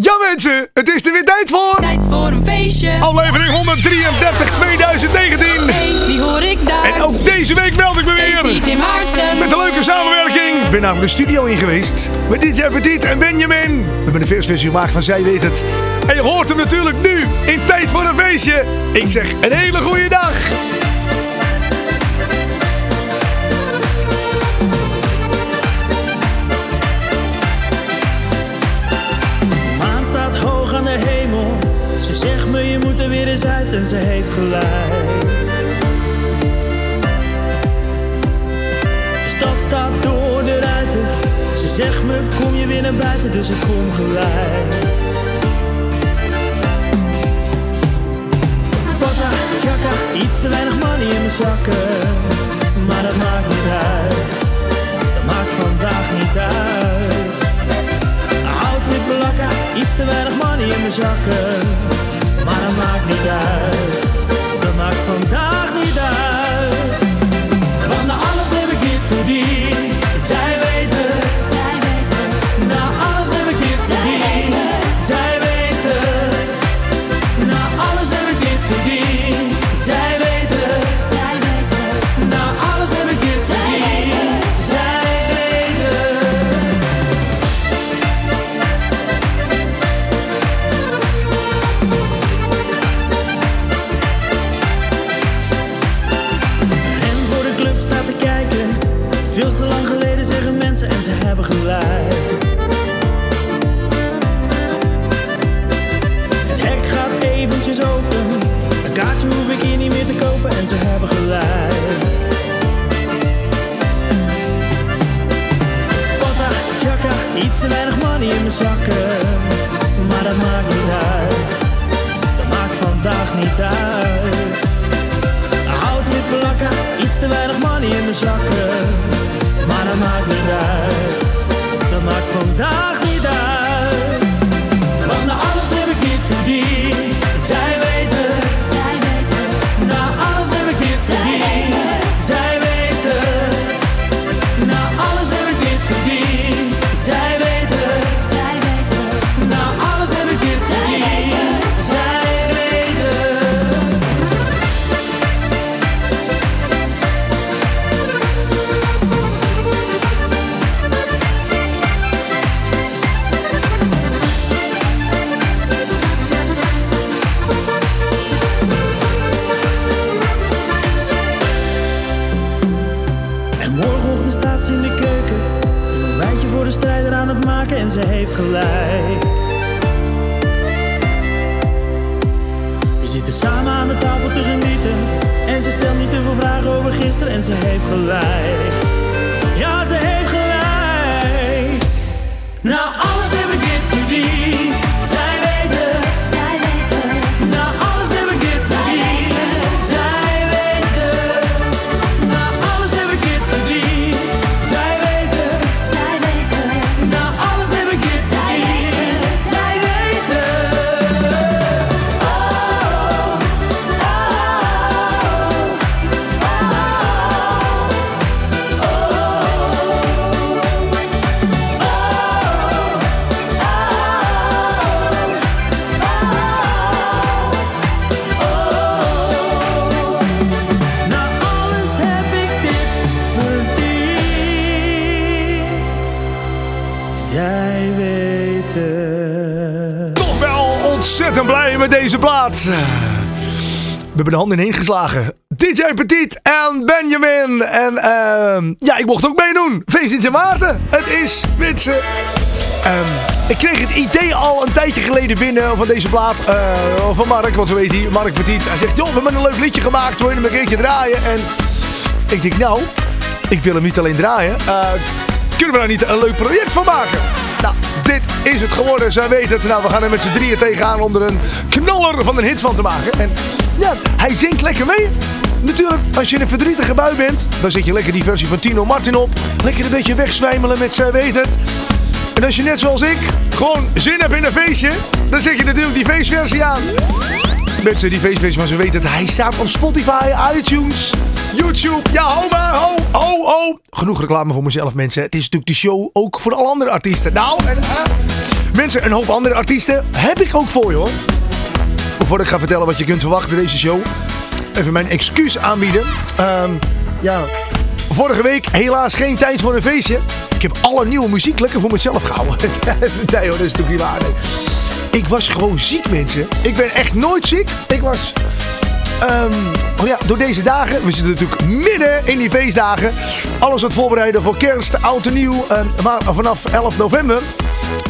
Ja mensen, het is er weer tijd voor. Tijd voor een feestje. Aflevering 133 2019. Hey, die hoor ik daar. En ook deze week meld ik me weer. DJ Maarten. Met een leuke samenwerking. Ik ben namelijk de studio in geweest. Met DJ Petit en Benjamin. We hebben een versversie gemaakt van Zij Weet Het. En je hoort hem natuurlijk nu. In tijd voor een feestje. Ik zeg een hele goede dag. En ze heeft gelijk. De stad staat door de ruiten. Ze zegt me kom je weer naar buiten, dus ik kom gelijk. Pata, chaka, iets te weinig money in mijn zakken. Maar dat maakt niet uit. Dat maakt vandaag niet uit. Outfit belakka, iets te weinig money in mijn zakken. Maar dat maakt niet uit, dat maakt vandaag hebben gelijk. Pata, chaka, iets te weinig money in mijn zakken. Maar dat maakt niet uit. Dat maakt vandaag niet uit. Outfit belakka, iets te weinig money in mijn zakken. Maar dat maakt niet uit, dat maakt vandaag niet uit. Ze heeft gelijk. Deze plaat. We hebben de handen ineen geslagen. DJ Petit en Benjamin. En ehm, ja, ik mocht ook meedoen. Feest in Maarten. Het is Witse. Ehm, ik kreeg het idee al een tijdje geleden binnen van deze plaat eh, van Mark. Want zo weet hij, Mark Petit. Hij zegt, joh, we hebben een leuk liedje gemaakt. Wil je hem een keertje draaien? En ik denk, nou, ik wil hem niet alleen draaien. Eh, kunnen we daar niet een leuk project van maken? Nou, dit is het geworden. Zij weten het. Nou, we gaan er met z'n drieën tegenaan om er een knaller van een hit van te maken. En ja, hij zingt lekker mee. Natuurlijk, als je in een verdrietige bui bent, dan zet je lekker die versie van Tino Martin op. Lekker een beetje wegzwijmelen met Zij weet het. En als je net zoals ik gewoon zin hebt in een feestje, dan zet je natuurlijk die feestversie aan. Mensen die feestfeest van ze weten het. Hij staat op Spotify, iTunes, YouTube. Ja, ho maar, ho, ho, ho. Genoeg reclame voor mezelf, mensen. Het is natuurlijk de show ook voor alle andere artiesten. Nou, en, mensen, een hoop andere artiesten heb ik ook voor je, hoor. Voordat ik ga vertellen wat je kunt verwachten deze show. Even mijn excuus aanbieden. Ehm, ja, vorige week helaas geen tijd voor een feestje. Ik heb alle nieuwe muziek lekker voor mezelf gehouden. nee hoor, dat is natuurlijk niet waar. Ik was gewoon ziek, mensen. Ik ben echt nooit ziek. Ik was... ehm, oh ja, door deze dagen, we zitten natuurlijk midden in die feestdagen. Alles wat voorbereiden voor kerst, oud en nieuw. ehm, maar vanaf 11 november,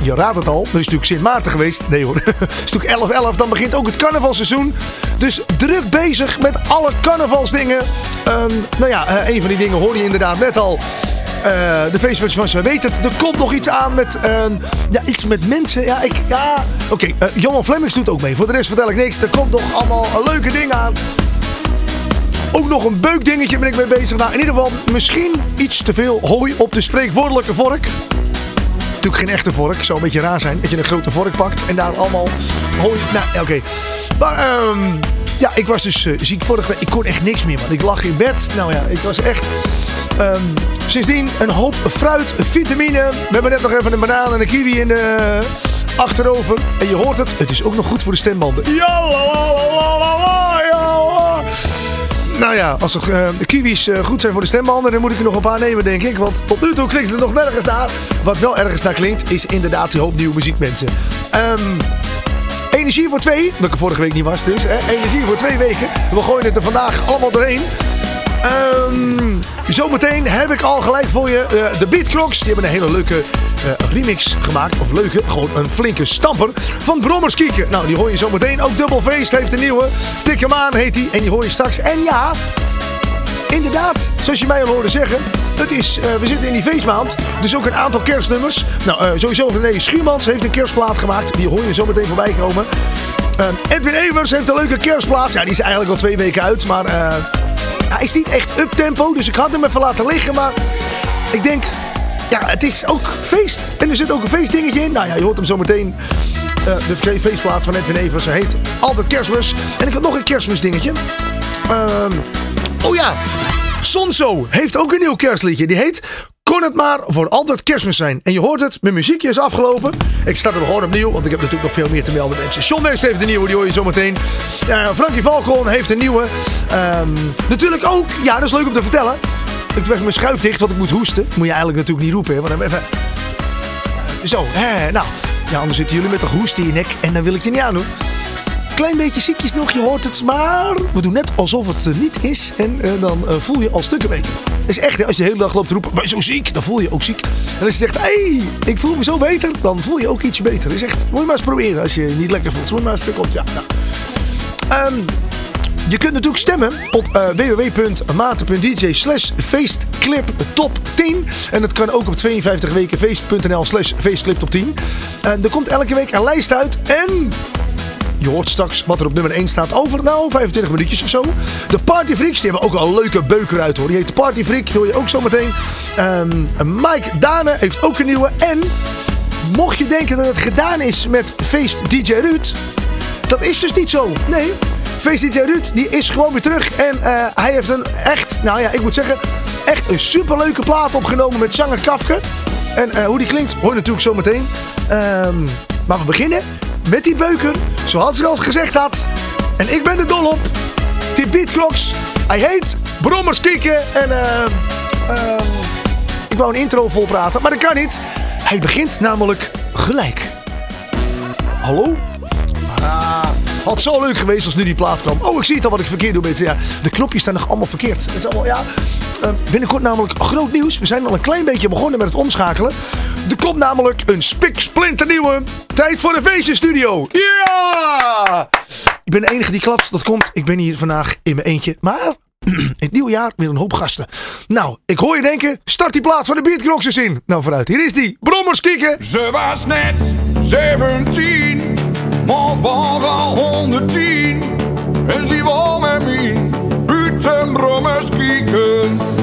je raadt het al, er is natuurlijk Sint Maarten geweest. Nee hoor, het is natuurlijk 11-11, dan begint ook het carnavalseizoen. Dus druk bezig met alle carnavalsdingen. Ehm, nou ja, eh, een van die dingen hoorde je inderdaad net al. Eh, de feestfeest van weet het. Er komt nog iets aan met ja, iets met mensen. Ja, ik, ja. Oké, eh, Johan Flemmings doet ook mee. Voor de rest vertel ik niks. Er komt nog allemaal leuke dingen aan. Ook nog een beukdingetje ben ik mee bezig. Nou, in ieder geval misschien iets te veel hooi op de spreekwoordelijke vork. Natuurlijk geen echte vork. Zou een beetje raar zijn dat je een grote vork pakt en daar allemaal hooi... Nou, oké. Maar ehm, ja, ik was dus eh, ziek vorige week. Ik kon echt niks meer, man. Ik lag in bed. Nou ja, ik was echt... ehm, sindsdien een hoop fruit, vitamine. We hebben net nog even een banaan en een kiwi in de achterover. En je hoort het, het is ook nog goed voor de stembanden. Ja. Nou ja, als het, eh, de kiwis eh, goed zijn voor de stembanden, dan moet ik er nog een paar nemen, denk ik. Want tot nu toe klinkt het nog nergens naar. Wat wel ergens naar klinkt, is inderdaad die hoop nieuwe muziek, mensen. Ehm, energie voor twee, dat ik er vorige week niet was dus. Hè? Energie voor twee weken. We gooien het er vandaag allemaal doorheen. Ehm, zometeen heb ik al gelijk voor je eh, de Beatcrocks. Die hebben een hele leuke eh, remix gemaakt. Of leuke, gewoon een flinke stamper van Brommers Kieken. Nou, die hoor je zometeen. Ook Double Feest heeft een nieuwe. Tik heet die. En die hoor je straks. En ja, inderdaad, zoals je mij al hoorde zeggen. Het is, eh, we zitten in die feestmaand. Dus ook een aantal kerstnummers. Nou, sowieso René Schuurmans heeft een kerstplaat gemaakt. Die hoor je zo meteen voorbij komen. Eh, Edwin Evers heeft een leuke kerstplaat. Ja, die is eigenlijk al twee weken uit. Maar hij is niet echt up-tempo. Dus ik had hem even laten liggen. Maar ik denk, ja, het is ook feest. En er zit ook een feestdingetje in. Nou ja, je hoort hem zo meteen. Eh, de fe- feestplaat van Edwin Evers. Hij heet Altijd Kerstmis. En ik had nog een kerstmisdingetje. Ehm oh ja, Sonso heeft ook een nieuw kerstliedje. Die heet Kon het maar voor altijd kerstmis zijn. En je hoort het, mijn muziekje is afgelopen. Ik start hem gewoon opnieuw, want ik heb natuurlijk nog veel meer te melden mensen. John Dees heeft een nieuwe, die hoor je zometeen. Uh, Frankie Valkon heeft een nieuwe. Ehm, natuurlijk ook, ja dat is leuk om te vertellen. Ik doe mijn schuif dicht, want ik moet hoesten. Moet je eigenlijk natuurlijk niet roepen, want dan even... Zo, hè, nou. Ja, anders zitten jullie met een hoest in je nek en dan wil ik je niet aandoen. Klein beetje ziekjes nog, je hoort het, maar we doen net alsof het er niet is. En eh, dan eh, voel je al stukken beter. Het is echt, als je de hele dag loopt te roepen, ben je zo ziek? Dan voel je ook ziek. En als je zegt, hey, ik voel me zo beter, dan voel je ook ietsje beter. Dat is echt, moet je maar eens proberen als je je niet lekker voelt. Moet je maar eens stuk op, ja. nou. Ehm, je kunt natuurlijk stemmen op eh www.maarten.dj slash feestclip top 10. En dat kan ook op 52wekenfeest.nl slash feestclip top 10. En er komt elke week een lijst uit en... Je hoort straks wat er op nummer 1 staat over, nou, 25 minuutjes of zo. De Party Freaks, die hebben ook al een leuke beuker uit hoor. Die heet Party Freak, hoor je ook zo meteen. Ehm, Mike Dane heeft ook een nieuwe. En mocht je denken dat het gedaan is met feest DJ Ruud, dat is dus niet zo. Nee, feest DJ Ruud, die is gewoon weer terug. En eh, hij heeft een echt, nou ja, ik moet zeggen, echt een superleuke plaat opgenomen met zanger Kafke. En eh, hoe die klinkt, hoor je natuurlijk zo meteen. Ehm, maar we beginnen met die beuker, zoals ik al gezegd had. En ik ben er dol op. Die. Hij heet Brommers Kieken. En ehm, ik wou een intro volpraten, maar dat kan niet. Hij begint namelijk gelijk. Hallo? Ah, had zo leuk geweest als nu die plaat kwam. Oh, ik zie het al wat ik verkeerd doe met ja, De knopjes staan nog allemaal verkeerd. Dat is allemaal, ja. Eh, binnenkort namelijk groot nieuws. We zijn al een klein beetje begonnen met het omschakelen. Er komt namelijk een spik splinternieuwe Tijd voor de feestjesstudio. Ja! Ik ben de enige die klapt. Dat komt. Ik ben hier vandaag in mijn eentje. Maar in het nieuwe jaar weer een hoop gasten. Nou, ik hoor je denken. Start die plaats van de Beatcrocks eens in. Nou, vooruit. Hier is die. Brommers kieken. Ze was net 17, maar al 110. En ze wou met mij uit en brommers kijken.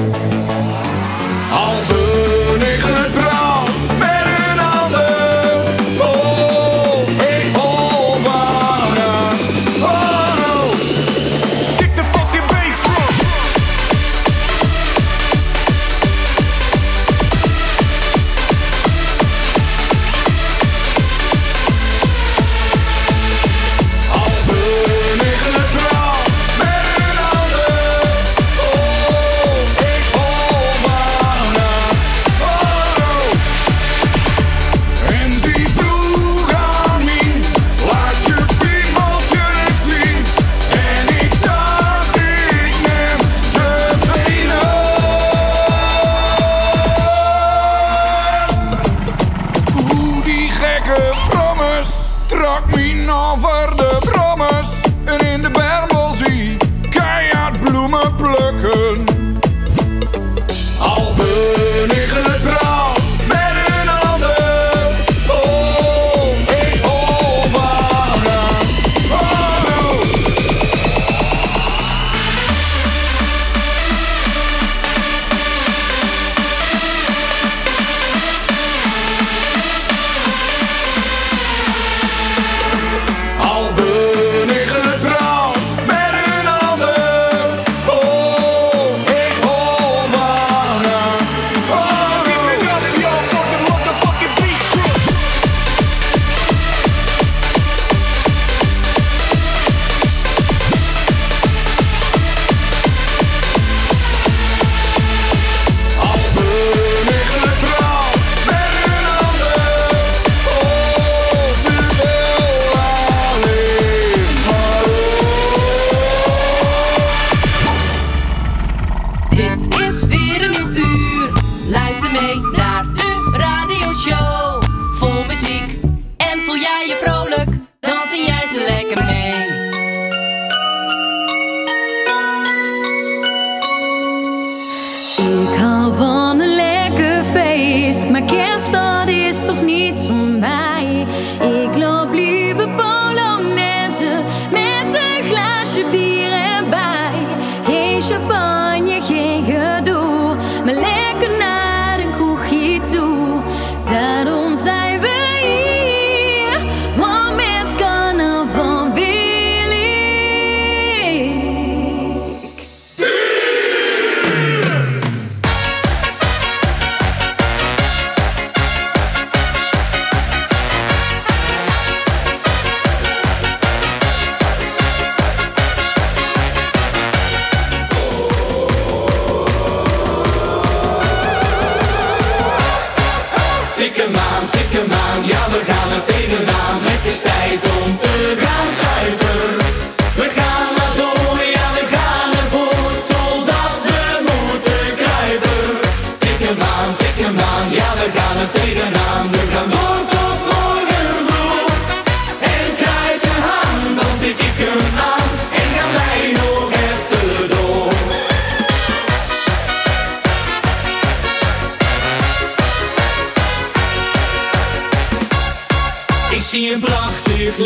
She's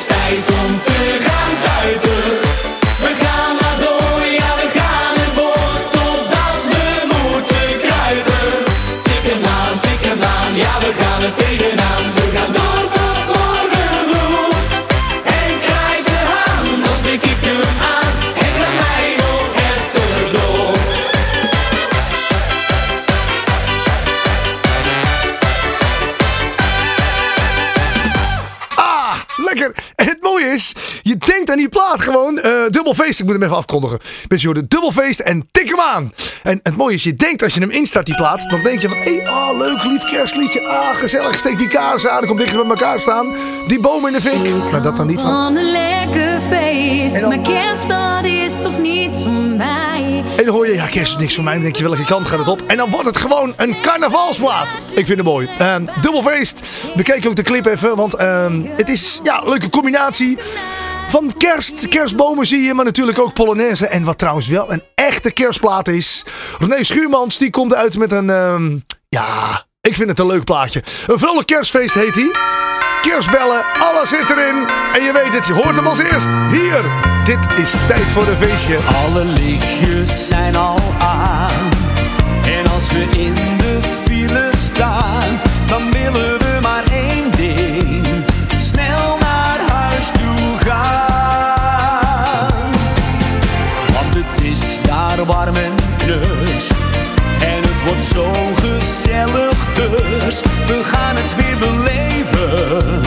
is tijd om te dubbelfeest, ik moet hem even afkondigen. Mensen horen dubbelfeest en tik hem aan. En het mooie is, je denkt als je hem instart die plaat, dan denk je van, hé, ah, leuk, lief kerstliedje. Ah, gezellig, steek die kaars aan, dan komt dichter bij elkaar staan. Die boom in de fik. Maar dat dan niet van. Een lekker feest, maar kerst dat is toch niets voor mij. En dan hoor je, ja, kerst is niks voor mij. Dan denk je, welke kant gaat het op? En dan wordt het gewoon een carnavalsplaat. Ik vind het mooi. Ehm, dubbelfeest. Bekijk ook de clip even, want ehm, het is ja, leuke combinatie. Van kerst, kerstbomen zie je, maar natuurlijk ook Polonaise. En wat trouwens wel een echte kerstplaat is. René Schuurmans, die komt uit met een, ehm, ja, ik vind het een leuk plaatje. Een vrolijk kerstfeest heet hij. Kerstbellen, alles zit erin. En je weet het, je hoort hem als eerst. Hier, dit is tijd voor een feestje. Alle lichtjes zijn al aan. En als we in de file staan, dan willen we zo gezellig dus. We gaan het weer beleven.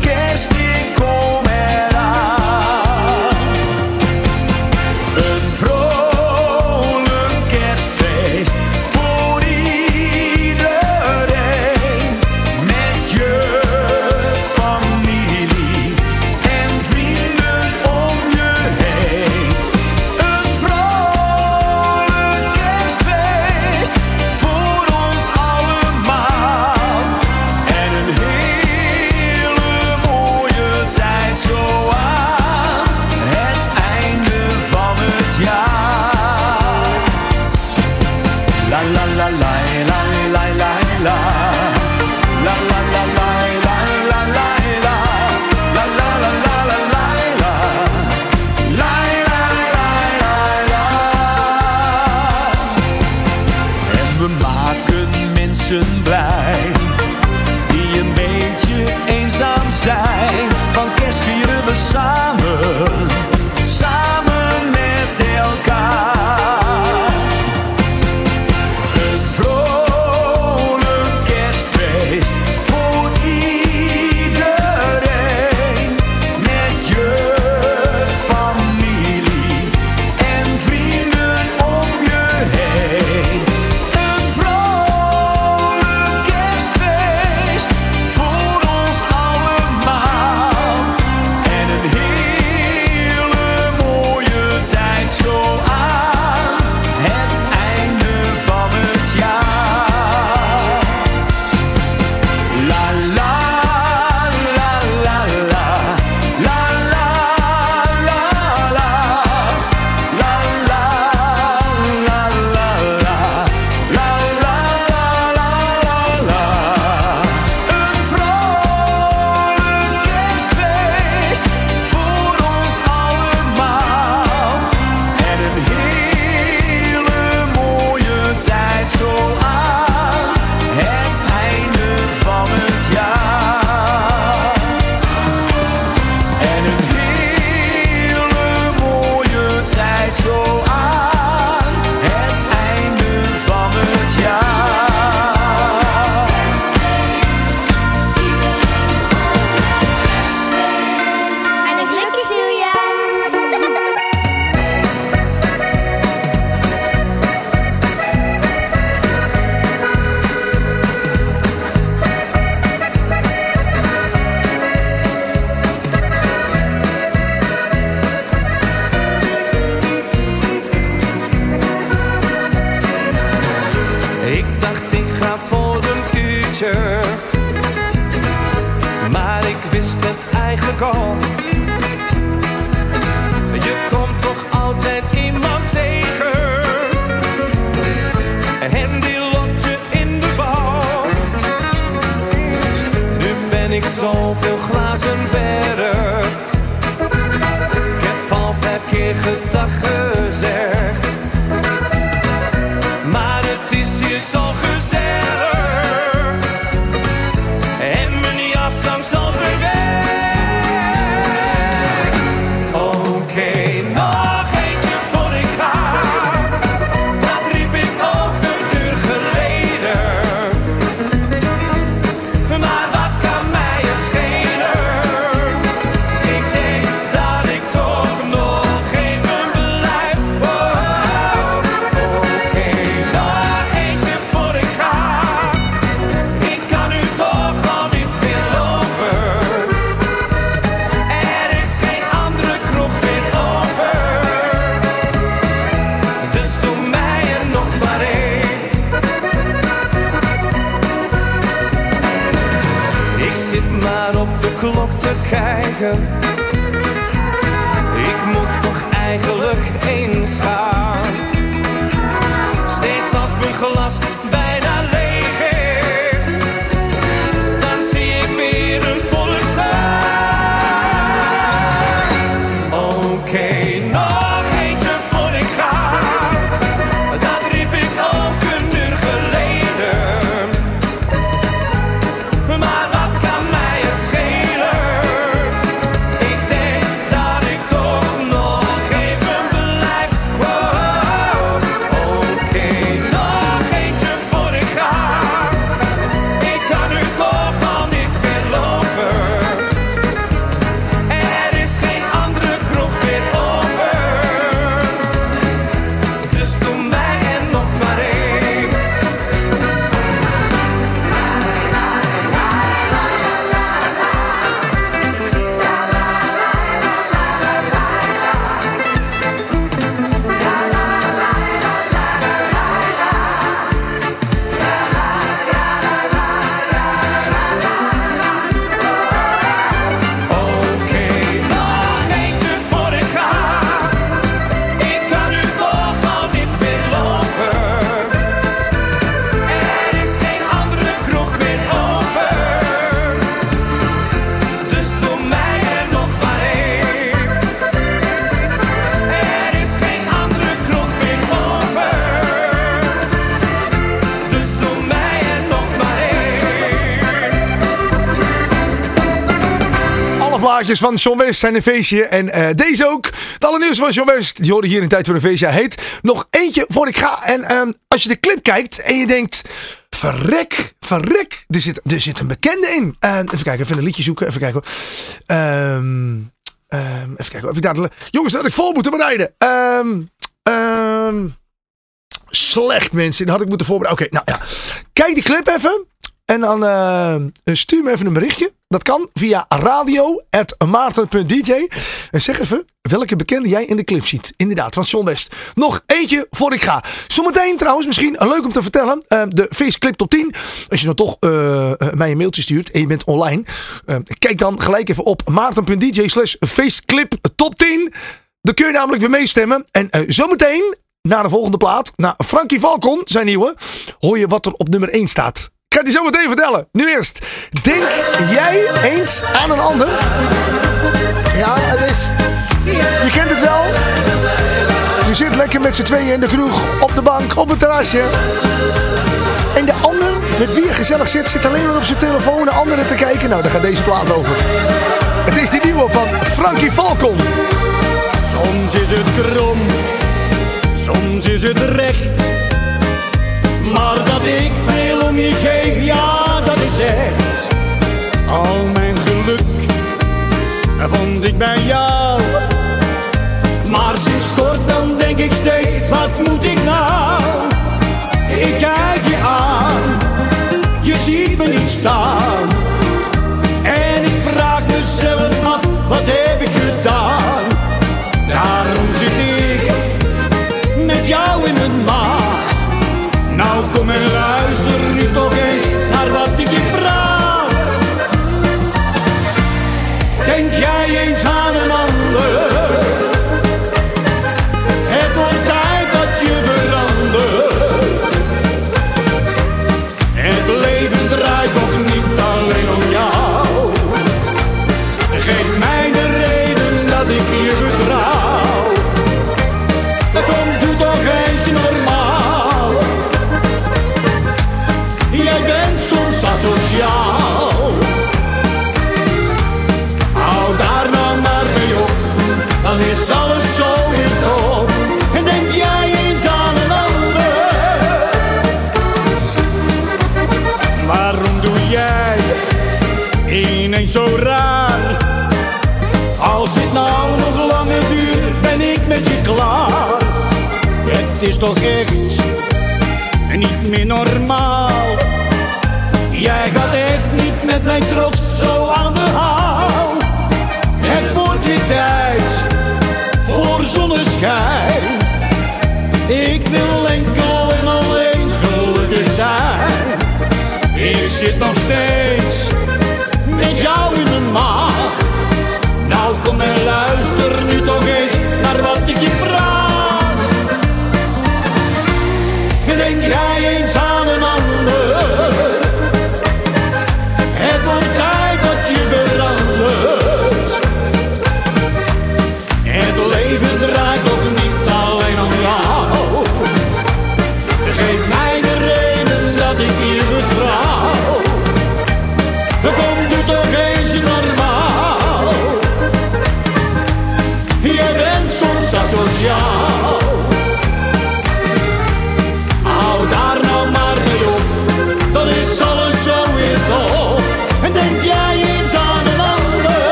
Kerst, ik kom eraan. Een vrolijk plaatjes van John West zijn een feestje. En eh, deze ook. De allernieuwste van John West. Die hoorde hier in Tijd voor een feestje. Heet nog eentje voor ik ga. En ehm, als je de clip kijkt en je denkt... Verrek, verrek. Er zit, er zit een bekende in. Eh, even kijken, even een liedje zoeken. Even kijken. Ehm, ehm, even kijken. Of ik daar jongens, dat had ik vol moeten bereiden. Slecht mensen. Dat had ik moeten voorbereiden. Oké, nou ja. Kijk die clip even. En dan eh, stuur me even een berichtje. Dat kan via radio.maarten.dj. En zeg even welke bekende jij in de clip ziet. Inderdaad, van John West. Nog eentje voor ik ga. Zometeen trouwens, misschien leuk om te vertellen. eh, de Faceclip top 10. Als je dan toch eh, mij een mailtje stuurt en je bent online. kijk dan gelijk even op maarten.dj slash Faceclip top 10. Dan kun je namelijk weer meestemmen. En zometeen, na de volgende plaat, na Frankie Falcon, zijn nieuwe, hoor je wat er op nummer 1 staat. Ik ga het je zo meteen vertellen. Nu eerst. Denk jij eens aan een ander? Ja, het is... Je kent het wel. Je zit lekker met z'n tweeën in de kroeg, op de bank, op het terrasje. En de ander, met wie je gezellig zit, zit alleen maar op zijn telefoon naar anderen te kijken. Nou, daar gaat deze plaat over. Het is die nieuwe van Frankie Falcon. Soms is het krom, soms is het recht. Maar dat ik om je geef, ja, dat is echt. Al mijn geluk vond ik bij jou. Maar sinds kort dan denk ik steeds, wat moet ik nou? Ik kijk je aan, je ziet me niet staan. En ik vraag mezelf af, wat toch echt niet meer normaal. Jij gaat echt niet met mijn trots zo aan de haal. Het wordt weer tijd voor zonneschijn. Ik wil enkel en alleen gelukkig zijn. Ik zit nog steeds met jou in mijn maag. Nou kom en luister nu toch eens naar wat ik je vraag.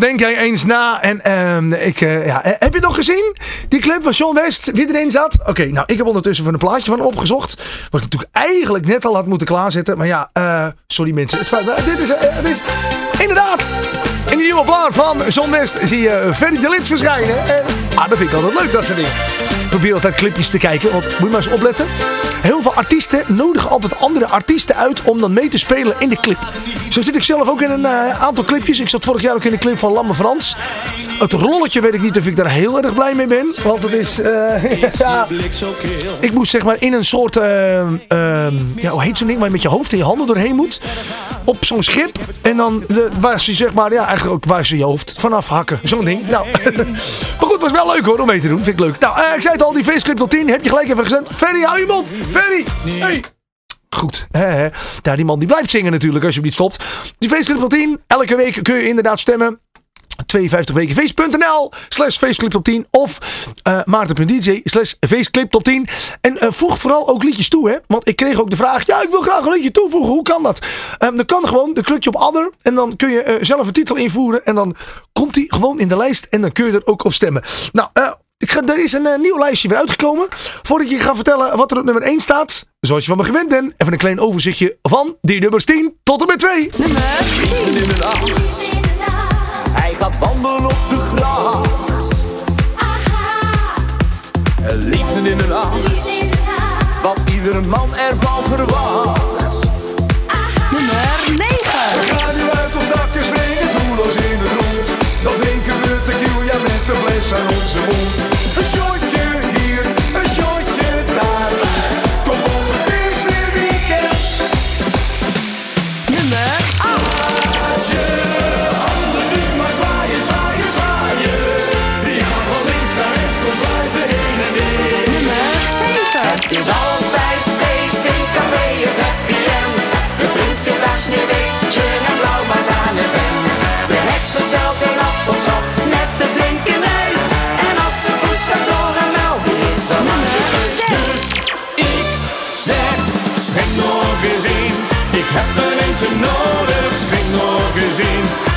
Denk jij eens na. En ehm, ik, eh, ja, eh, heb je nog gezien? Die clip van Sean West, wie erin zat? Oké, nou, ik heb ondertussen van een plaatje van opgezocht. Wat ik natuurlijk eigenlijk net al had moeten klaarzetten. Maar ja, eh, sorry mensen. Het me. Dit is, is inderdaad. In die nieuwe plaat van Sean West zie je Ferry de verschijnen. En, ah, dat vind ik altijd leuk, dat soort dingen. Ik probeer altijd clipjes te kijken, want moet je maar eens opletten. Heel veel artiesten nodigen altijd andere artiesten uit om dan mee te spelen in de clip. Zo zit ik zelf ook in een eh, aantal clipjes. Ik zat vorig jaar ook in de clip van Lamme Frans. Het rolletje weet ik niet of ik daar heel erg blij mee ben. Want het is... eh, ja, ik moest zeg maar in een soort... eh, ehm, ja, hoe heet zo'n ding waar je met je hoofd en je handen doorheen moet. Op zo'n schip. En dan waar ze zeg maar... Ja, eigenlijk ook waar ze je hoofd vanaf hakken. Zo'n ding. Nou, maar goed, was wel leuk hoor om mee te doen. Vind ik leuk. Nou, ik zei het al, die faceclip tot 10. Heb je gelijk even gezend. Ferry, hou je mond. Ferry. Hey. Goed, hè, hè. Die man die blijft zingen natuurlijk als je hem niet stopt. Die faceclip tot 10. Elke week kun je inderdaad stemmen. 52wekenfeest.nl slash faceclip top 10 of uh, maarten.dj slash faceclip top 10 en uh, voeg vooral ook liedjes toe hè want ik kreeg ook de vraag ja ik wil graag een liedje toevoegen hoe kan dat um, dan kan gewoon dan klik je op other en dan kun je uh, zelf een titel invoeren en dan komt die gewoon in de lijst en dan kun je er ook op stemmen nou ik ga, er is een nieuw lijstje weer uitgekomen. Voordat ik je ga vertellen wat er op nummer 1 staat. Zoals je van me gewend bent. Even een klein overzichtje van die nummers 10 tot en met 2. Nummer 10. Nummer 8. Hij gaat wandelen op de gracht. Liefde nummer 8. Wat ieder man ervan verwacht.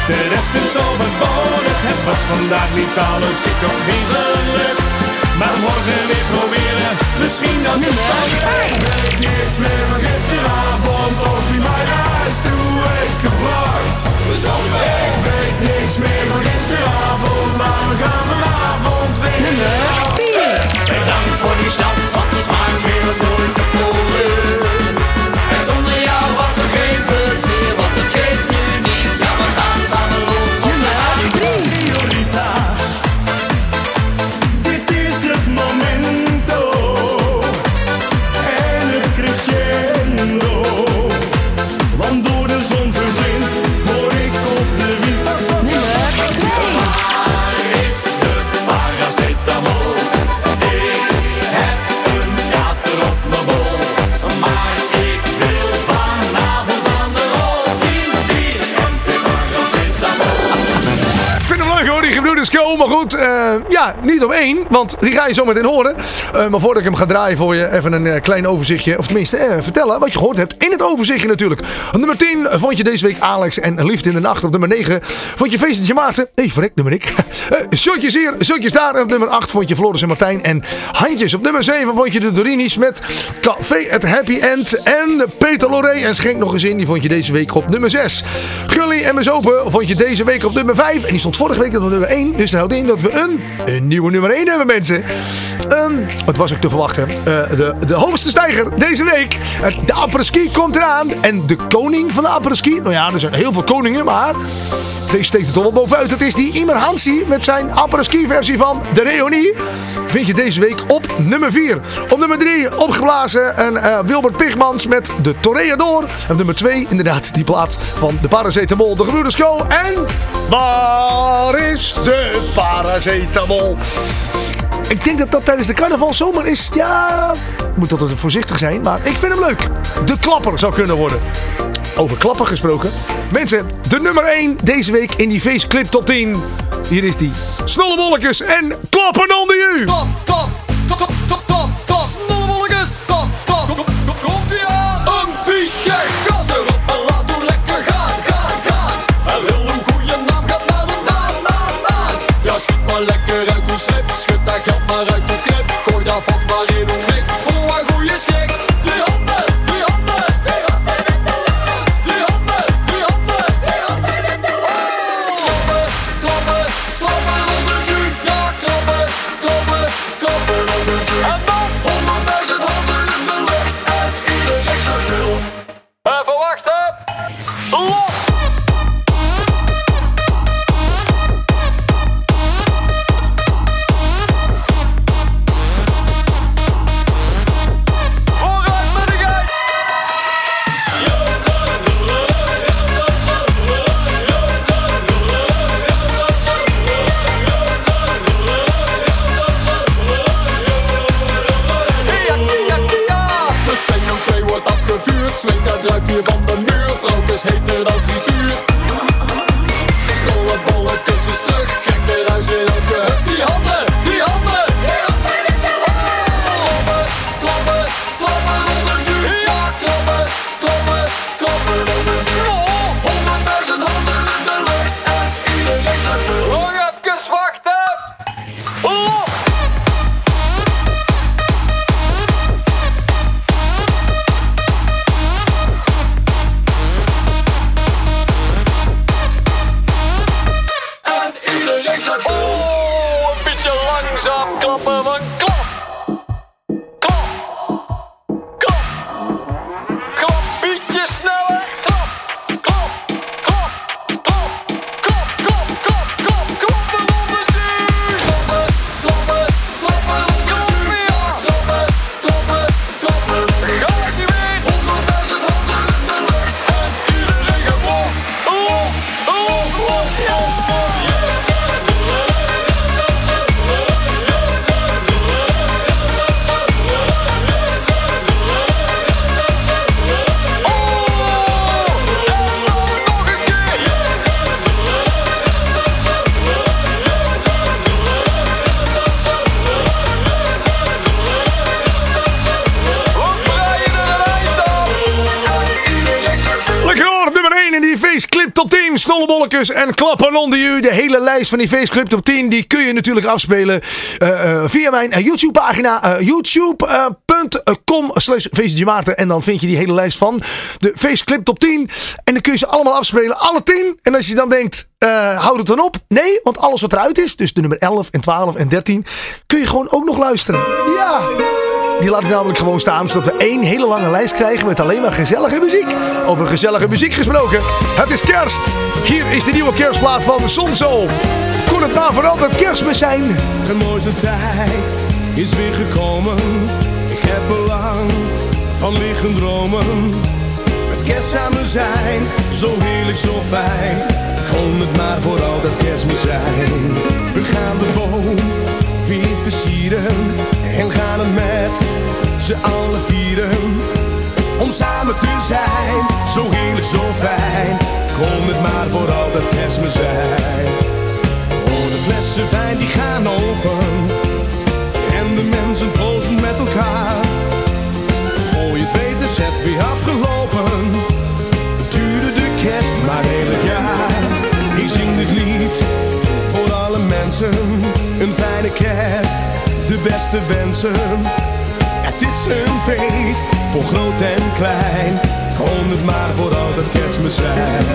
De rest is overbodig, het was vandaag niet alles, ik had geen geluk. Maar morgen weer proberen, misschien dat het Nummer dan 5. weet niks meer van gisteravond of wie mij naar huis toe heeft gebracht. Ik weet niks meer van gisteravond, maar we gaan vanavond weer. Nummer 4. Bedankt voor die stad, wat is maakt weer als nooit tevoren. Maar goed, eh, ja, niet op één. Want die ga je zo meteen horen. Eh, maar voordat ik hem ga draaien voor je, even een eh, klein overzichtje. Of tenminste, vertellen wat je gehoord hebt in overzichtje natuurlijk. Op nummer 10 vond je deze week Alex en Liefde in de Nacht. Op nummer 9 vond je Feestje Maarten. Hé, hey, verrek, nummer ik. Eh, Shotjes hier, shotjes daar. En op nummer 8 vond je Floris en Martijn en Handjes. Op nummer 7 vond je de Dorinis met Café het Happy End. En Peter Loré en Schenk nog eens in. Die vond je deze week op nummer 6. Gully en Mes Open vond je deze week op nummer 5. En die stond vorige week op nummer 1. Dus dat houdt in dat we een, een nieuwe nummer 1 hebben mensen. Een, het was ook te verwachten. eh, de, de hoogste stijger deze week. Eh, de apres-ski komt En de koning van de apres-ski. Nou ja, er zijn heel veel koningen. Maar deze steekt er toch wel bovenuit. Het is die Imer Hansi met zijn apres-ski versie van de Reunie. Vind je deze week op nummer 4. Op nummer 3 opgeblazen. En eh, Wilbert Pigmans met de Toreador. En op nummer 2 inderdaad die plaat van de paracetamol. De gebroeders Co. En waar is de paracetamol? Ik denk dat dat tijdens de carnaval zomer is. Ja, moet altijd voorzichtig zijn, maar ik vind hem leuk. De klapper zou kunnen worden. Over klappen gesproken. Mensen, de nummer 1 deze week in die feestclip tot 10. Hier is die. Snolle en klappen onder u. Top, top, top, top, top, top, top. Snolle. Top, komt ie aan. Een beetje gas erop en laat hoe lekker gaan, gaan, gaan. Hij wil een goede naam gaat naar de naam, naam, naam. Ja, schiet maar lekker. Doe schud dat geld maar uit de club. Gooi dat vat maar in. Dat ruikt hier van de muur. Vrouwkes heter dan frituur. 10. Snollebolletjes en klappen onder je. De hele lijst van die Faceclip Top 10, die kun je natuurlijk afspelen eh, eh, via mijn eh, YouTube pagina. youtube.com slash Maarten. En dan vind je die hele lijst van de Faceclip Top 10. En dan kun je ze allemaal afspelen, alle 10. En als je dan denkt, eh, houd het dan op. Nee, want alles wat eruit is, dus de nummer 11 en 12 en 13, kun je gewoon ook nog luisteren. Ja. Die laat ik namelijk gewoon staan, zodat we één hele lange lijst krijgen met alleen maar gezellige muziek. Over gezellige muziek gesproken. Het is kerst. Hier is de nieuwe kerstplaat van Sonso. Kon het nou voor altijd kerstmis zijn? De mooiste tijd is weer gekomen. Ik heb belang van liggen dromen. Met kerst samen zijn, zo heerlijk, zo fijn. Gewoon het maar voor altijd kerstmis zijn. We gaan de boom weer versieren. En gaan het met z'n allen vieren. Om samen te zijn, zo heerlijk, zo fijn. Kom het maar voor altijd kerstmis zijn. Oh, de flessen wijn die gaan open beste wensen. Het is een feest voor groot en klein. Gewoon het maar voor altijd kerstmis zijn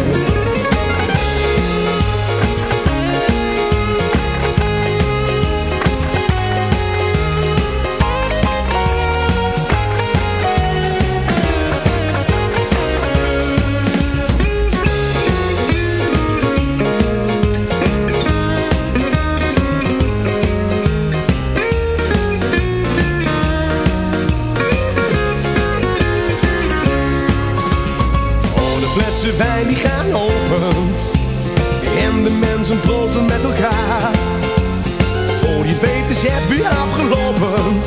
wijn die gaan open En de mensen proosten met elkaar. Voor je weet is het weer afgelopen.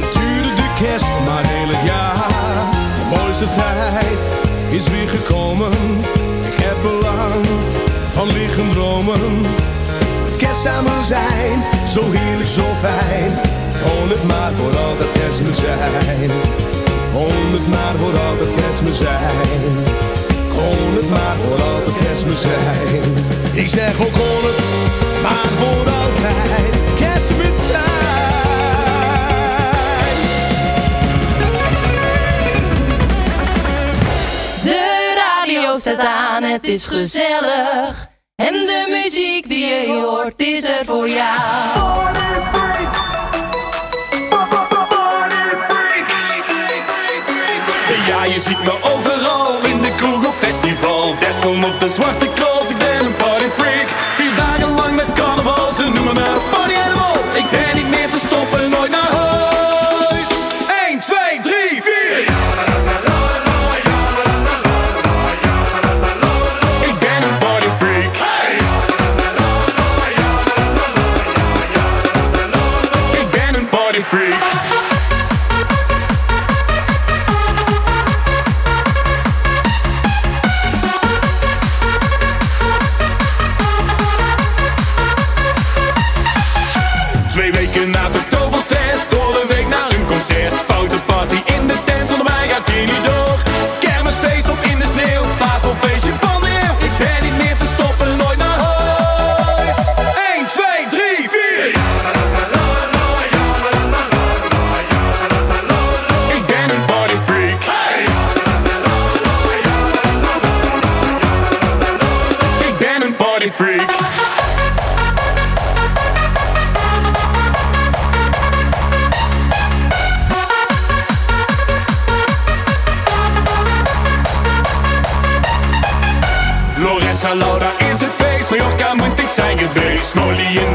Het duurde de kerst maar heel het jaar. De mooiste tijd is weer gekomen. Ik heb belang van liggen dromen. Het kerst zijn, zo heerlijk, zo fijn. Gewoon het maar voor altijd kerstmis zijn. Gewoon het maar voor altijd kerstmis zijn kon maar voor altijd kerstmis zijn. Ik zeg ook kon het maar voor altijd kerstmis zijn. De radio staat aan, het is gezellig. En de muziek die je hoort is er voor jou. Ja, je ziet me over festival. Derkom op de zwarte zijn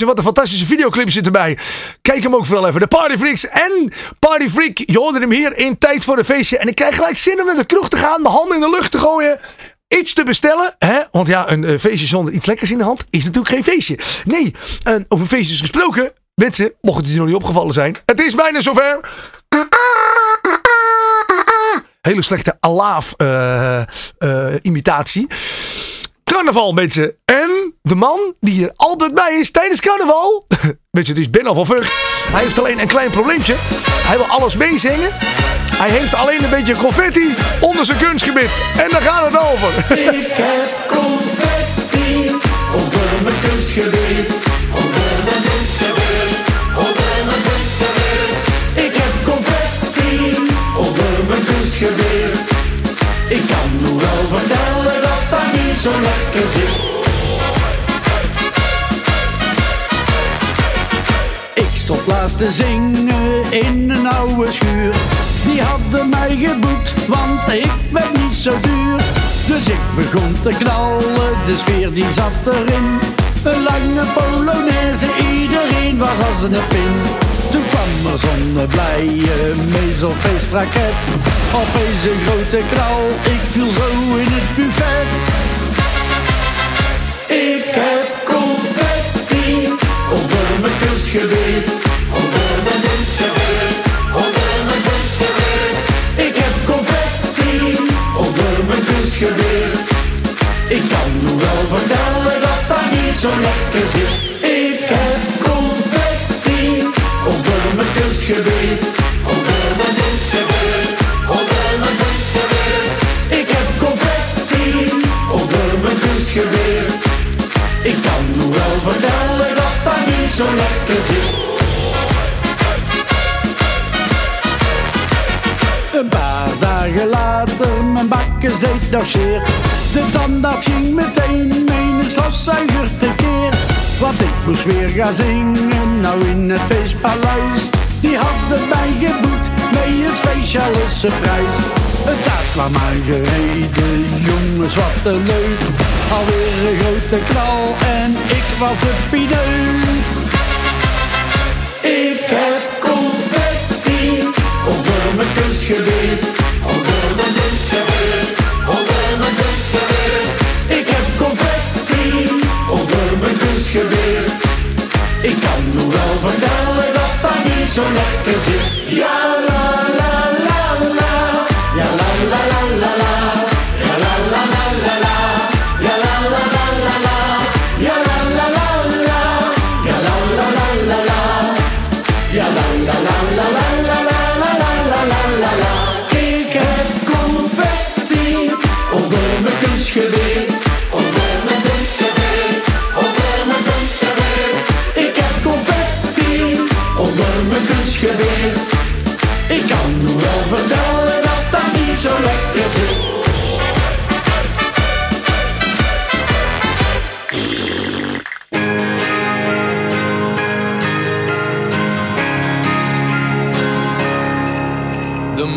En wat een fantastische videoclip zit erbij. Kijk hem ook vooral even. De Party Freaks en Party Freak. Je hoorde hem hier in Tijd voor een Feestje. En ik krijg gelijk zin om naar de kroeg te gaan. Mijn handen in de lucht te gooien. Iets te bestellen. Hè? Want ja, een eh, feestje zonder iets lekkers in de hand is natuurlijk geen feestje. Nee, uh, over feestjes gesproken. Mensen, mocht het je nog niet opgevallen zijn. Het is bijna zover. Hele slechte alaaf eh, imitatie. Carnaval, mensen. En de man die hier altijd bij is tijdens carnaval. Mensen, het is al van Vught. Hij heeft alleen een klein probleempje. Hij wil alles meezingen. Hij heeft alleen een beetje confetti onder zijn kunstgebied. En daar gaat het over. Ik heb confetti onder mijn kunstgebied. Onder mijn kunstgebied. Mijn. Ik heb confetti onder mijn kunstgebied. Ik kan nu wel vertellen dat dat niet zo lekker zit. Ik stond laatst te zingen in een oude schuur. Die hadden mij geboet, want ik ben niet zo duur. Dus ik begon te knallen, de sfeer die zat erin. Een lange polonaise, iedereen was als een pin. Toen kwam er zo'n blije mezelfeestraket. Opeens een grote knal, ik viel zo in het buffet. Ik heb kunstgebied. Onder mijn kunstgebied. Onder mijn kunstgebied. Ik heb confetti onder mijn kunstgebied. Ik kan nu wel vertellen dat dat niet zo lekker zit. Ik heb confetti onder mijn kunstgebied. Onder mijn kunstgebied. Onder mijn kunstgebied. Ik heb confetti onder mijn kunstgebied. Ik kan nu wel vertellen zo lekker zit. Een paar dagen later, mijn bakken deed nog zeer. De tandarts ging meteen mijn stofzuiger tekeer. Want ik moest weer gaan zingen, nou in het feestpaleis. Die hadden mij geboekt met een speciale surprise. Het taart kwam aangereden, jongens wat een leuk. Alweer een grote knal en ik was de pineut. Ik heb confetti onder mijn kunstgebied. Onder mijn kunstgebied. Onder mijn kunstgebied. Ik heb confetti onder mijn kunstgebied. Ik kan nu wel vertellen dat dat niet zo lekker zit. Ja la la la la. Ja la la la la la. De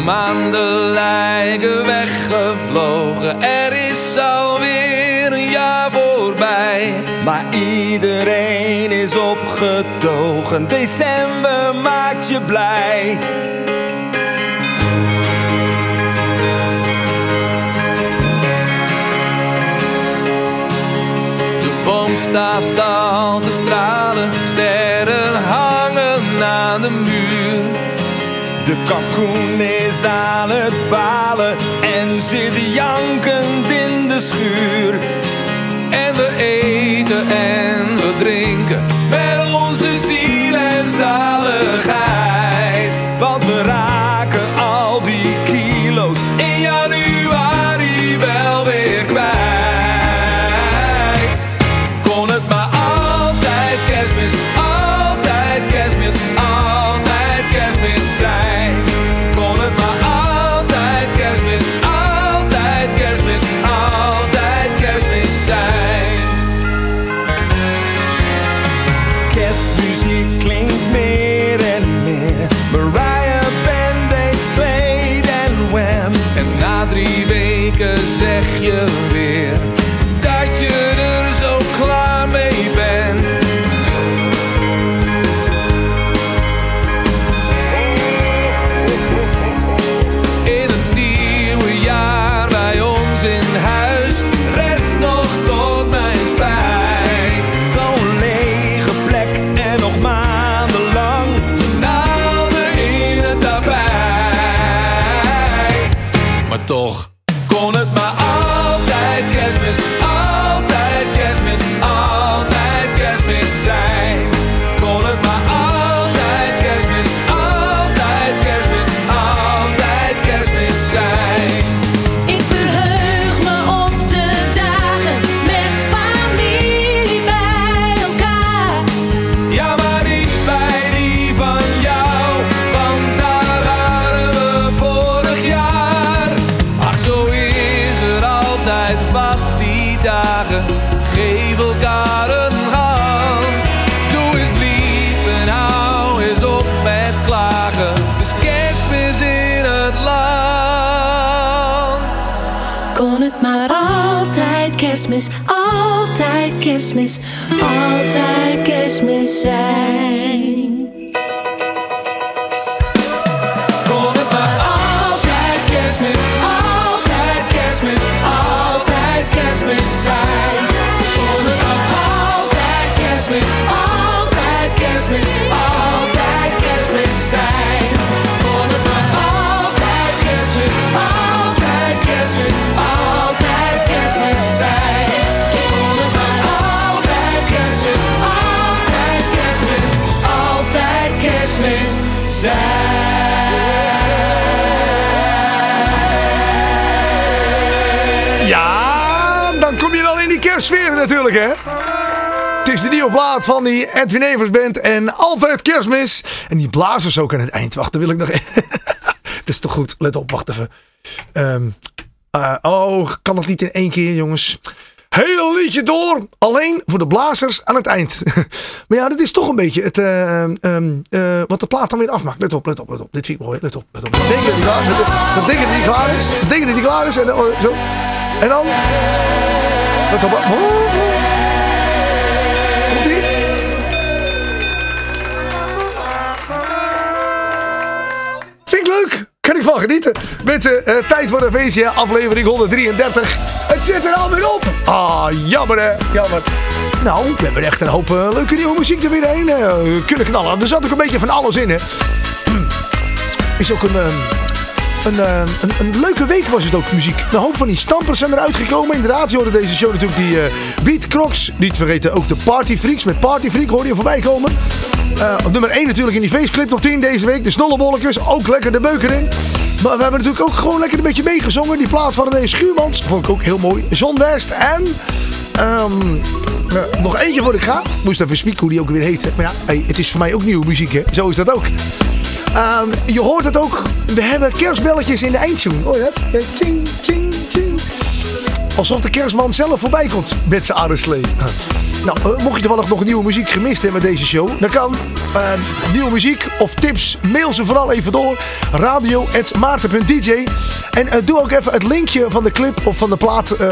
maanden lijken weggevlogen, er is alweer een jaar voorbij. Maar iedereen is opgetogen. December maakt je blij. Staat al te stralen, sterren hangen aan de muur. De kalkoen is aan het balen en zit jankend in de schuur. En we eten en we drinken met onze ziel en zaligheid. Altijd wat die dagen. Geef elkaar een hand. Doe eens lief en hou eens op met klagen. Het is kerstmis in het land. Kon het maar altijd kerstmis, altijd kerstmis, altijd kerstmis zijn. Die kerstsfeer natuurlijk, hè? Het is de nieuwe plaat van die Edwin Evers Band en altijd kerstmis. En die blazers ook aan het eind. Wacht, wil ik nog... Het is toch goed, let op, wacht even. Ehm, eh, oh, kan dat niet in één keer, jongens? hele liedje door. Alleen voor de blazers aan het eind. maar ja, dit is toch een beetje het, eh, ehm, eh, wat de plaat dan weer afmaakt. Let op, let op, let op. Dit vind ik mooi. Let op, let op. Dan denk dat dat hij klaar is. Dan denk dat klaar is. En, zo. en dan... Let op. Komt ie? Vind ik leuk. Kan ik van genieten. Met de eh, tijd voor een feestje, aflevering 133. Het zit er alweer op. Ah, jammer hè. Jammer. Nou, we hebben echt een hoop eh, leuke nieuwe muziek er weer heen kunnen knallen. Er zat ook een beetje van alles in hè. Is ook een... een, eh, een, een leuke week was het ook, muziek. Een hoop van die stampers zijn eruit gekomen. Inderdaad, je hoorde deze show natuurlijk die eh Beat Crocs. Niet vergeten ook de Party Freaks. Met Party Freak hoorde je voorbij komen. Eh, op nummer 1 natuurlijk in die faceclip op 10 deze week. De snollebolletjes, ook lekker de beuk erin. Maar we hebben natuurlijk ook gewoon lekker een beetje meegezongen. Die plaat van René Schuurmans, vond ik ook heel mooi. John West en... eh, nog eentje voor ik ga. Moest even spieken hoe die ook weer heette. Maar ja, het is voor mij ook nieuwe muziek hè. Zo is dat ook. Ehm, je hoort het ook. We hebben kerstbelletjes in de eindtune. Dat? Alsof de kerstman zelf voorbij komt met zijn aardeslee. Nou, mocht je toevallig nog nieuwe muziek gemist hebben met deze show, dan kan eh, nieuwe muziek of tips, mail ze vooral even door. radio.maarten.dj En eh, doe ook even het linkje van de clip of van de plaat, eh,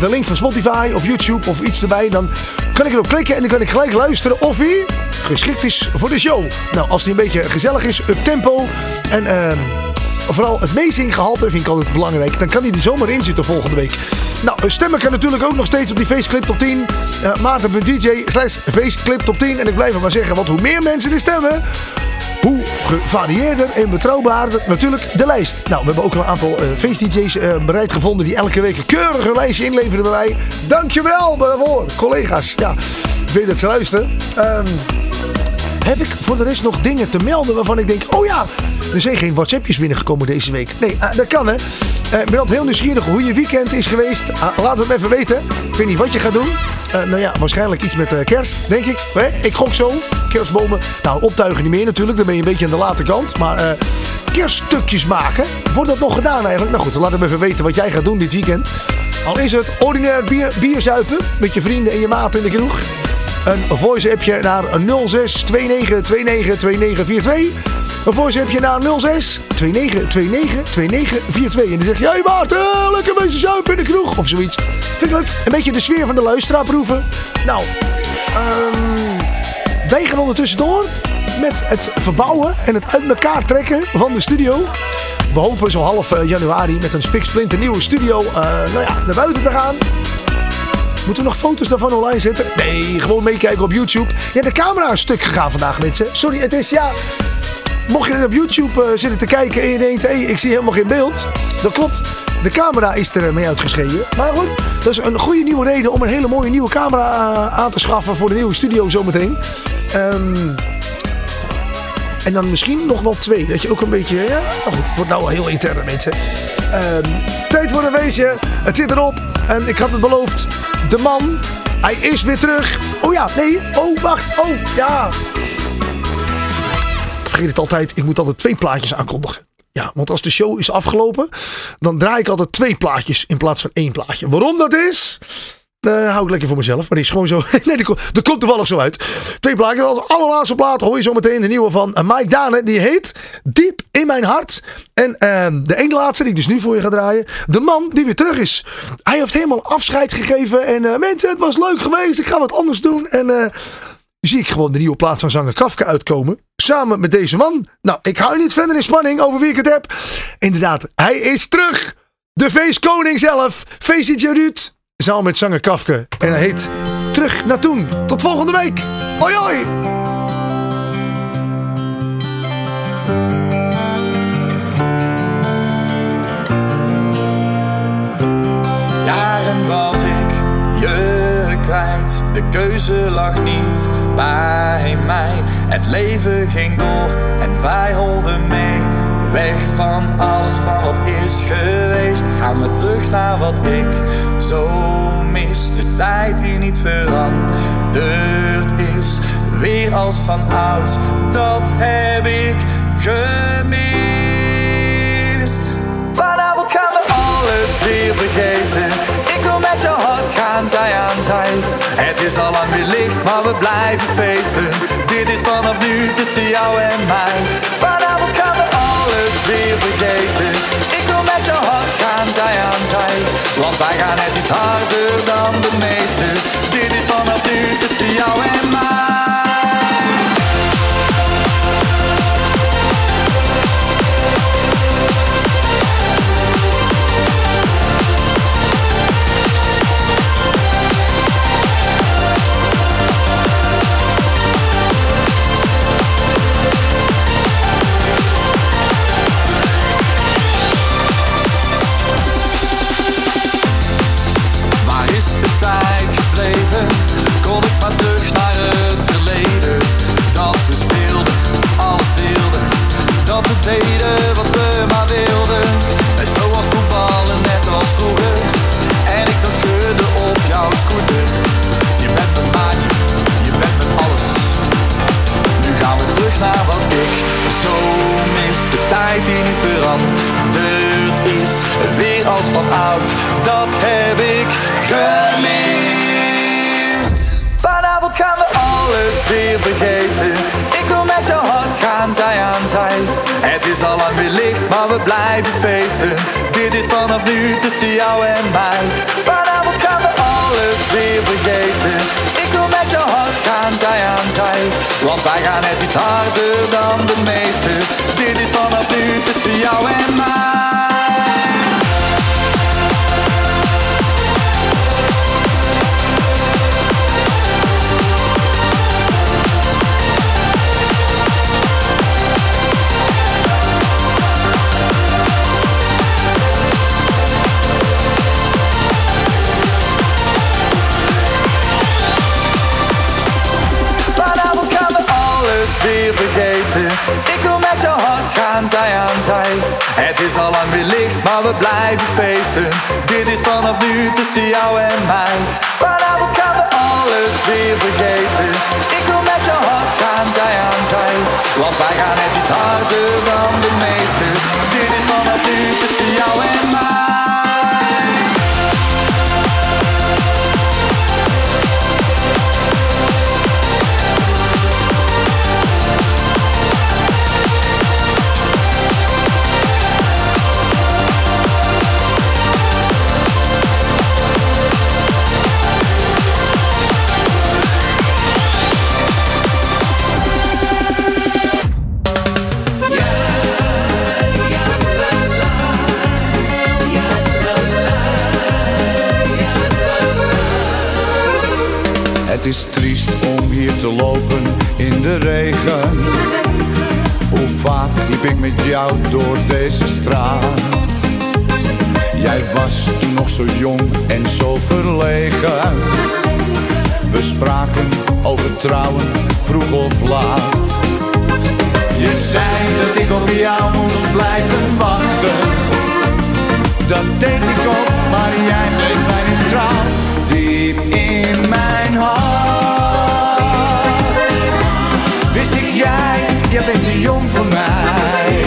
de link van Spotify of YouTube of iets erbij. Dan kan ik erop klikken en dan kan ik gelijk luisteren of hij geschikt is voor de show. Nou, als hij een beetje gezellig is, up tempo en... ehm, Vooral het meezinggehalte vind ik altijd belangrijk. Dan kan hij er zomaar in zitten volgende week. Nou, stemmen kan natuurlijk ook nog steeds op die Faceclip top 10. Uh, Maarten.dj slash Faceclip top 10. En ik blijf het maar zeggen, want hoe meer mensen er stemmen... Hoe gevarieerder en betrouwbaarder natuurlijk de lijst. Nou, we hebben ook een aantal uh, feest-dj's uh, bereid gevonden... die elke week een keurige lijstje inleveren bij mij. Dankjewel daarvoor, collega's. Ja, ik weet dat ze luisteren. Um, heb ik voor de rest nog dingen te melden waarvan ik denk... Oh ja, er zijn geen WhatsAppjes binnengekomen deze week. Nee, uh, dat kan hè. Uh, ik ben altijd heel nieuwsgierig hoe je weekend is geweest. Uh, laat het me even weten. Ik weet niet wat je gaat doen. nou ja, waarschijnlijk iets met kerst, denk ik. Ik gok zo. Kerstbomen. Nou, optuigen niet meer natuurlijk. Dan ben je een beetje aan de late kant. Maar kerststukjes maken. Wordt dat nog gedaan eigenlijk? Nou goed, laat me even weten wat jij gaat doen dit weekend. Al is het ordinair bier, bier zuipen. Met je vrienden en je maat in de kroeg een voice appje naar 06 29 29 2942. Een voice appje naar 06 29 29 2942. En dan zeg je, hey Maarten, lekker mensen zuipen in de kroeg. Of zoiets. Vind ik leuk. Een beetje de sfeer van de luisteraar proeven. Nou, um, wij gaan ondertussen door met het verbouwen en het uit elkaar trekken van de studio. We hopen zo half januari met een spiksplinter nieuwe studio uh, nou ja, naar buiten te gaan. Moeten we nog foto's daarvan online zetten? Nee, gewoon meekijken op YouTube. Ja, de camera is stuk gegaan vandaag, mensen. Sorry, het is ja... Mocht je op YouTube uh, zitten te kijken en je denkt... hé, hey, ik zie helemaal geen beeld. Dat klopt. De camera is er mee uitgeschreven. Maar goed, dat is een goede nieuwe reden om een hele mooie nieuwe camera uh, aan te schaffen... voor de nieuwe studio zometeen. Um, en dan misschien nog wel twee. Dat je ook een beetje... Ja, nou goed, het wordt nou wel heel intern, mensen. Um, tijd voor een weesje. Het zit erop. En ik had het beloofd. De man. Hij is weer terug. Oh ja, nee. Oh, wacht. Oh, ja. Ik vergeet het altijd. Ik moet altijd twee plaatjes aankondigen. Ja, want als de show is afgelopen, dan draai ik altijd twee plaatjes in plaats van één plaatje. Waarom dat is? Uh, hou ik lekker voor mezelf. Maar die is gewoon zo. nee, dat komt, toevallig zo uit. Twee plaatjes. Als allerlaatste plaat hoor je zo meteen de nieuwe van Mike Dane. Die heet Diep in mijn hart. En uh, de ene laatste die ik dus nu voor je ga draaien. De man die weer terug is. Hij heeft helemaal afscheid gegeven. En uh, mensen, het was leuk geweest. Ik ga wat anders doen. En zie ik gewoon de nieuwe plaat van zanger Kafka uitkomen. Samen met deze man. Nou, ik hou niet verder in spanning over wie ik het heb. Inderdaad, hij is terug. De feestkoning zelf. Feest DJ Ruud. Samen met zanger Kafke. En hij heet Terug naar Toen. Tot volgende week. Hoi hoi. Jaren was ik je kwijt. De keuze lag niet bij mij. Het leven ging door en wij holden mee. Weg van alles van wat is geweest. Gaan we terug naar wat ik zo mis. De tijd die niet veranderd is. Weer als van ouds, dat heb ik gemist. Vanavond gaan we al alles weer vergeten. Ik wil met jou hard gaan, zij aan zij. Het is al lang weer licht, maar we blijven feesten. Dit is vanaf nu tussen jou en mij. Vanavond gaan we Ik wil met jou hard gaan, zij aan zij. Want wij gaan net iets harder dan de meesten. Dit is vanaf nu tussen jou en mij. Tijd die niet veranderd is. Weer als van oud, dat heb ik gemist Vanavond gaan we alles weer vergeten. Ik wil met jou hard gaan, zij aan zij. Het is al lang weer licht, maar we blijven feesten. Dit is vanaf nu tussen jou en mij. Vanavond gaan we alles weer vergeten Gaan, zij aan zij. Want wij gaan net iets harder dan de meesten Dit is vanaf nu tussen jou en mij Ik wil met jou hard gaan, zij aan zij. Het is al lang weer licht, maar we blijven feesten. Dit is vanaf nu tussen jou en mij. Vanavond gaan we alles weer vergeten. Ik wil met jou hard gaan, zij aan zij. Want wij gaan net iets harder dan de meesten. Dit is vanaf nu tussen jou en mij. Het is triest om hier te lopen in de regen. Hoe vaak liep ik met jou door deze straat? Jij was toen nog zo jong en zo verlegen. We spraken over trouwen, vroeg of laat. Je zei dat ik op jou moest blijven wachten. Dat deed ik ook, maar jij bleef mij niet trouw. Jij bent te jong voor mij.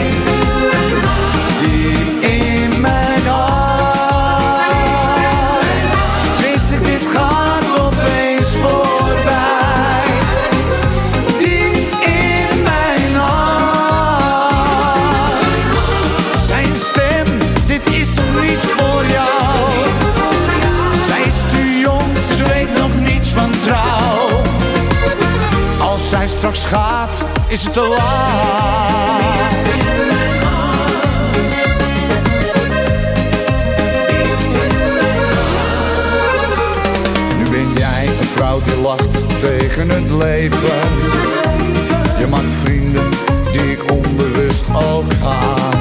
Diep in mijn hart wist ik dit gaat opeens voorbij. Diep in mijn hart zijn stem, dit is toch niets voor jou. Zij is te jong, ze weet nog niets van trouw. Als zij straks gaat, is het te laat. Nu ben jij een vrouw die lacht tegen het leven. Je maakt vrienden die ik onbewust ook haat.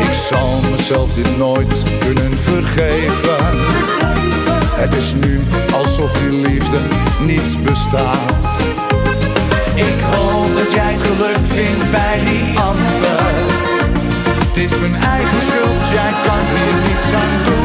Ik zal mezelf dit nooit kunnen vergeven. Het is nu alsof die liefde niet bestaat. Ik hoop dat jij het geluk vindt bij die ander. Het is mijn eigen schuld, jij kan hier niets aan doen.